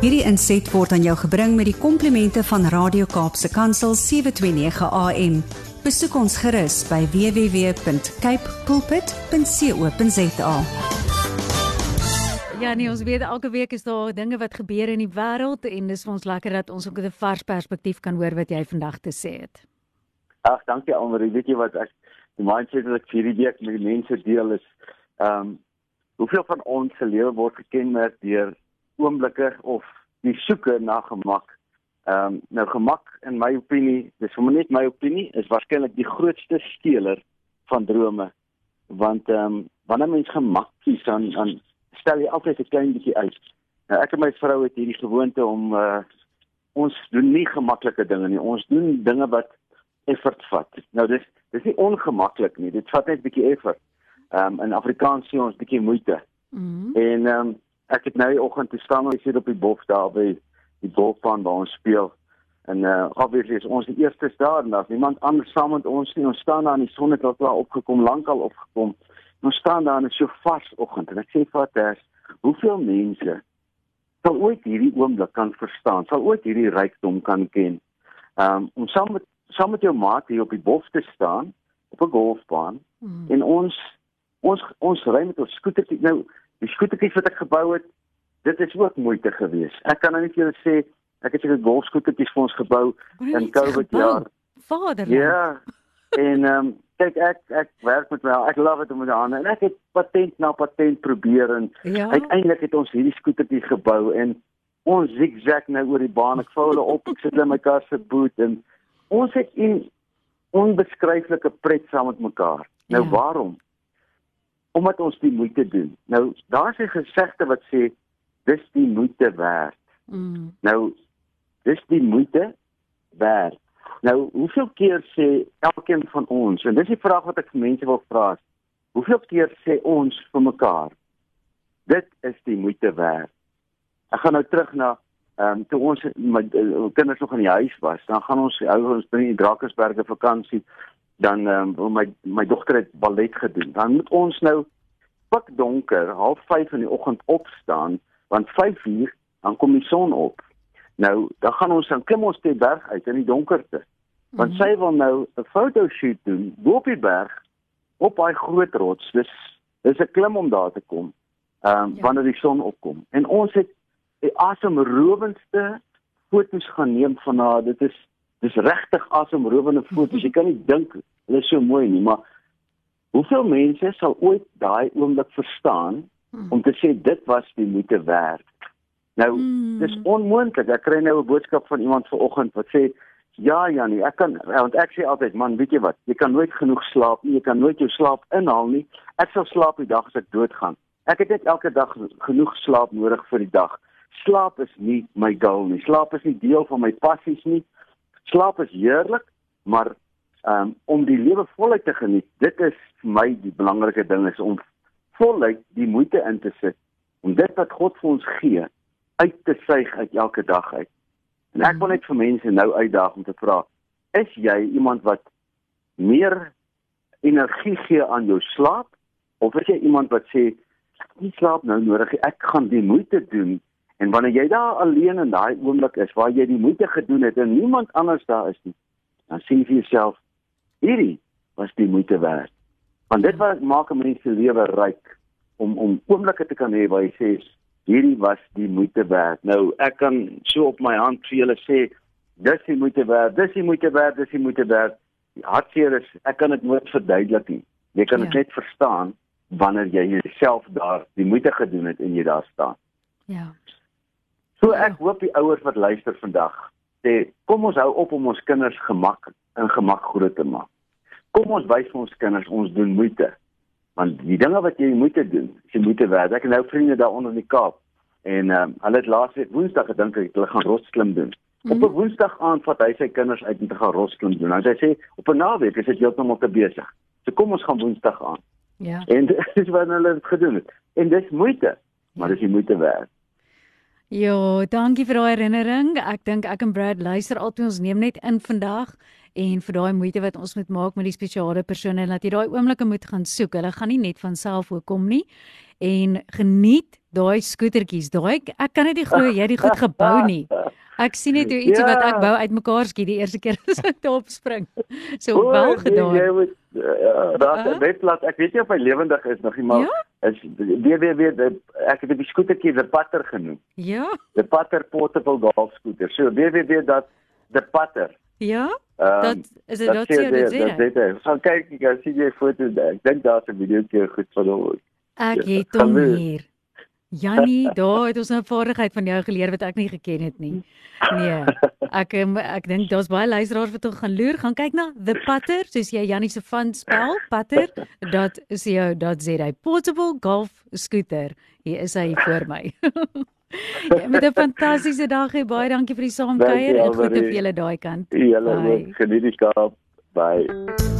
Hierdie inset word aan jou gebring met die komplimente van Radio Kaapse Kansel 729 AM. Besoek ons gerus by www.cape pulpit.co.za. Ja, nee, ons weet elke week is daar dinge wat gebeur in die wêreld en dis vir ons lekker dat ons ook 'n vars perspektief kan hoor wat jy vandag te sê het. Ag, dankie Almarie. Weet jy wat ek die mindset wat ek hierdie week met die mense deel is, ehm um, hoeveel van ons se lewe word gekenmerk deur oomblikke of die soeke na gemak. Ehm um, nou gemak in my opinie, dis sommer net my opinie, is waarskynlik die grootste steeler van drome. Want ehm um, wanneer mens gemak kies dan dan stel jy altyd 'n klein bietjie uit. Nou ek en my vrou het hierdie gewoonte om uh ons doen nie gemaklike dinge nie. Ons doen dinge wat effort vat. Nou dis dis nie ongemaklik nie. Dit vat net 'n bietjie effort. Ehm um, in Afrikaans sê ons bietjie moeite. Mm -hmm. En ehm um, ek het nou die oggend te staan en sit op die bof daar by die golfbaan waar ons speel. En uh obviously is ons die eerste daar en daar's niemand anders saam met ons nie. Ons staan daar in die son het al klaar opgekom, lankal opgekom. Ons staan daar in 'n so vars oggend en ek sê vir haar, hoeveel mense sal ooit hierdie oomblik kan verstaan? Sal ooit hierdie rykdom kan ken? Um, om saam met saam met jou maat hier op die bof te staan op 'n golfbaan mm. en ons ons ons ry met ons skootertjie nou die skootertjies wat ek gebou het dit is ook moeite gewees ek kan nou net vir julle sê ek het 'n golfskootertjies vir ons gebou in covid jaar vader ja en ehm um, kyk ek ek werk met my ek love dit om met hande en ek het patent na patent probeer en ja? uiteindelik het ons hierdie skootertjie gebou en ons zigzag nou oor die baan ek vou hulle op ek sit hulle in my kar se boot en ons het 'n onbeskryflike pret saam met mekaar. Nou ja. waarom? Omdat ons die moeite doen. Nou daar's 'n gesegde wat sê dis die moeite werd. Mm. Nou dis die moeite werd. Nou hoeveel keer sê elkeen van ons en dis die vraag wat ek vir mense wil vra. Hoeveel keer sê ons vir mekaar dit is die moeite werd. Ek gaan nou terug na Ehm um, toe ons my uh, kinders nog in die huis was, dan gaan ons hou ons by die Drakensberge vakansie. Dan um, my my dogter het ballet gedoen. Dan moet ons nou pik donker, 05:30 in die oggend opstaan, want 5:00 dan kom die son op. Nou, dan gaan ons dan klim ons te berg uit in die donkerte. Want mm -hmm. sy wil nou 'n fotoshoot doen bo op die berg op daai groot rots. Dis dis 'n klim om daar te kom. Ehm um, ja. wanneer die son opkom. En ons het die asemrowendste foto's gaan neem van haar. Dit is dis regtig asemrowende foto's. Jy kan nie dink hulle is so mooi nie, maar hoeveel mense sal ooit daai oomblik verstaan hmm. om te sê dit was die moeite werd? Nou, hmm. dis onmoontlik. Ek kry nou 'n boodskap van iemand vanoggend wat sê Ja Janie, ek kan want ek sê altyd man, weet jy wat? Jy kan nooit genoeg slaap nie. Jy kan nooit jou slaap inhaal nie. Ek sal slaap die dag as ek doodgaan. Ek het net elke dag genoeg slaap nodig vir die dag slaap is nie my goal nie. Slaap is nie deel van my passies nie. Slaap is heerlik, maar um, om die lewe voluit te geniet, dit is vir my die belangrike ding is om voluit die moeite in te sit om dit wat God vir ons gee uit te suig uit elke dag uit. En ek wil net vir mense nou uitdaag om te vra, is jy iemand wat meer energie gee aan jou slaap of is jy iemand wat sê ek nie slaap nou nodig nie, ek gaan die moeite doen En wanneer jy daar alleen in daai oomblik is waar jy die moeite gedoen het en niemand anders daar is nie, dan sê jy vir jouself, hierdie was die moeite werd. Want dit wat maak 'n mens se lewe ryk om om oomblikke te kan hê waar jy sê hierdie was die moeite werd. Nou ek kan so op my hand vir julle sê dis die moeite werd, dis die moeite werd, dis die moeite werd. Die hartseer is ek kan dit nooit verduidelik nie. Jy kan dit ja. net verstaan wanneer jy jouself daar die moeite gedoen het en jy daar staan. Ja. So ek hoop die ouers wat luister vandag sê kom ons hou op om ons kinders gemak in gemak groot te maak. Kom ons wys vir ons kinders ons doen moeite. Want die dinge wat jy moeite doen, is jy moeite werd. Ek het nou vriende daar onder in die Kaap en um, hulle het laasweek Woensdag gedink ek hulle gaan rotsklim doen. Mm. Op 'n Woensdag aand vat hy sy kinders uit om te gaan rotsklim doen. En hy sê op 'n naweek is dit heeltemal te besig. So kom ons gaan Woensdag aan. Ja. En dis wat hulle gedoen het. En dis moeite, maar dis die moeite werd. Ja, dankie vir daai herinnering. Ek dink ek en Brad luister altyd ons neem net in vandag en vir daai moeite wat ons moet maak met die spesiale persone dat jy daai oomblikke moet gaan soek. Hulle gaan nie net van self hoekom nie. En geniet daai skootertjies. Daai ek kan net nie glo jy het dit goed gebou nie. Ek sien net hoe ietsie ja. wat ek bou uitmekaar skiet die eerste keer as ek daarop spring. So o, wel nee, gedaan. Jy moet raak uh, net laat ek weet nie of hy lewendig is nog nie maar ja? Is weer ek het die skootertjie the putter genoem. Ja. The putter portable golf scooter. So weer dat the putter. Ja. Um, dat is dit dat sê dit sê. Dit. So kyk ek sien jy foto's. Ek dink daar's 'n video keer goed van hom. Ek ja, het hom hier. Jannie, daar het ons 'n vaardigheid van jou geleer wat ek nie geken het nie. Nee. Ek ehm, ek dink daar's baie luisteraars wat gaan loer, gaan kyk na The Putter, soos jy Jannie se van spel, Putter. Dat is jou dat sê hy portable golf scooter. Hier is hy voor my. Ja, met 'n fantastiese dag hê baie dankie vir die saamkuier en groete vir julle daai kant. Julle geniet die Kaap. Bye.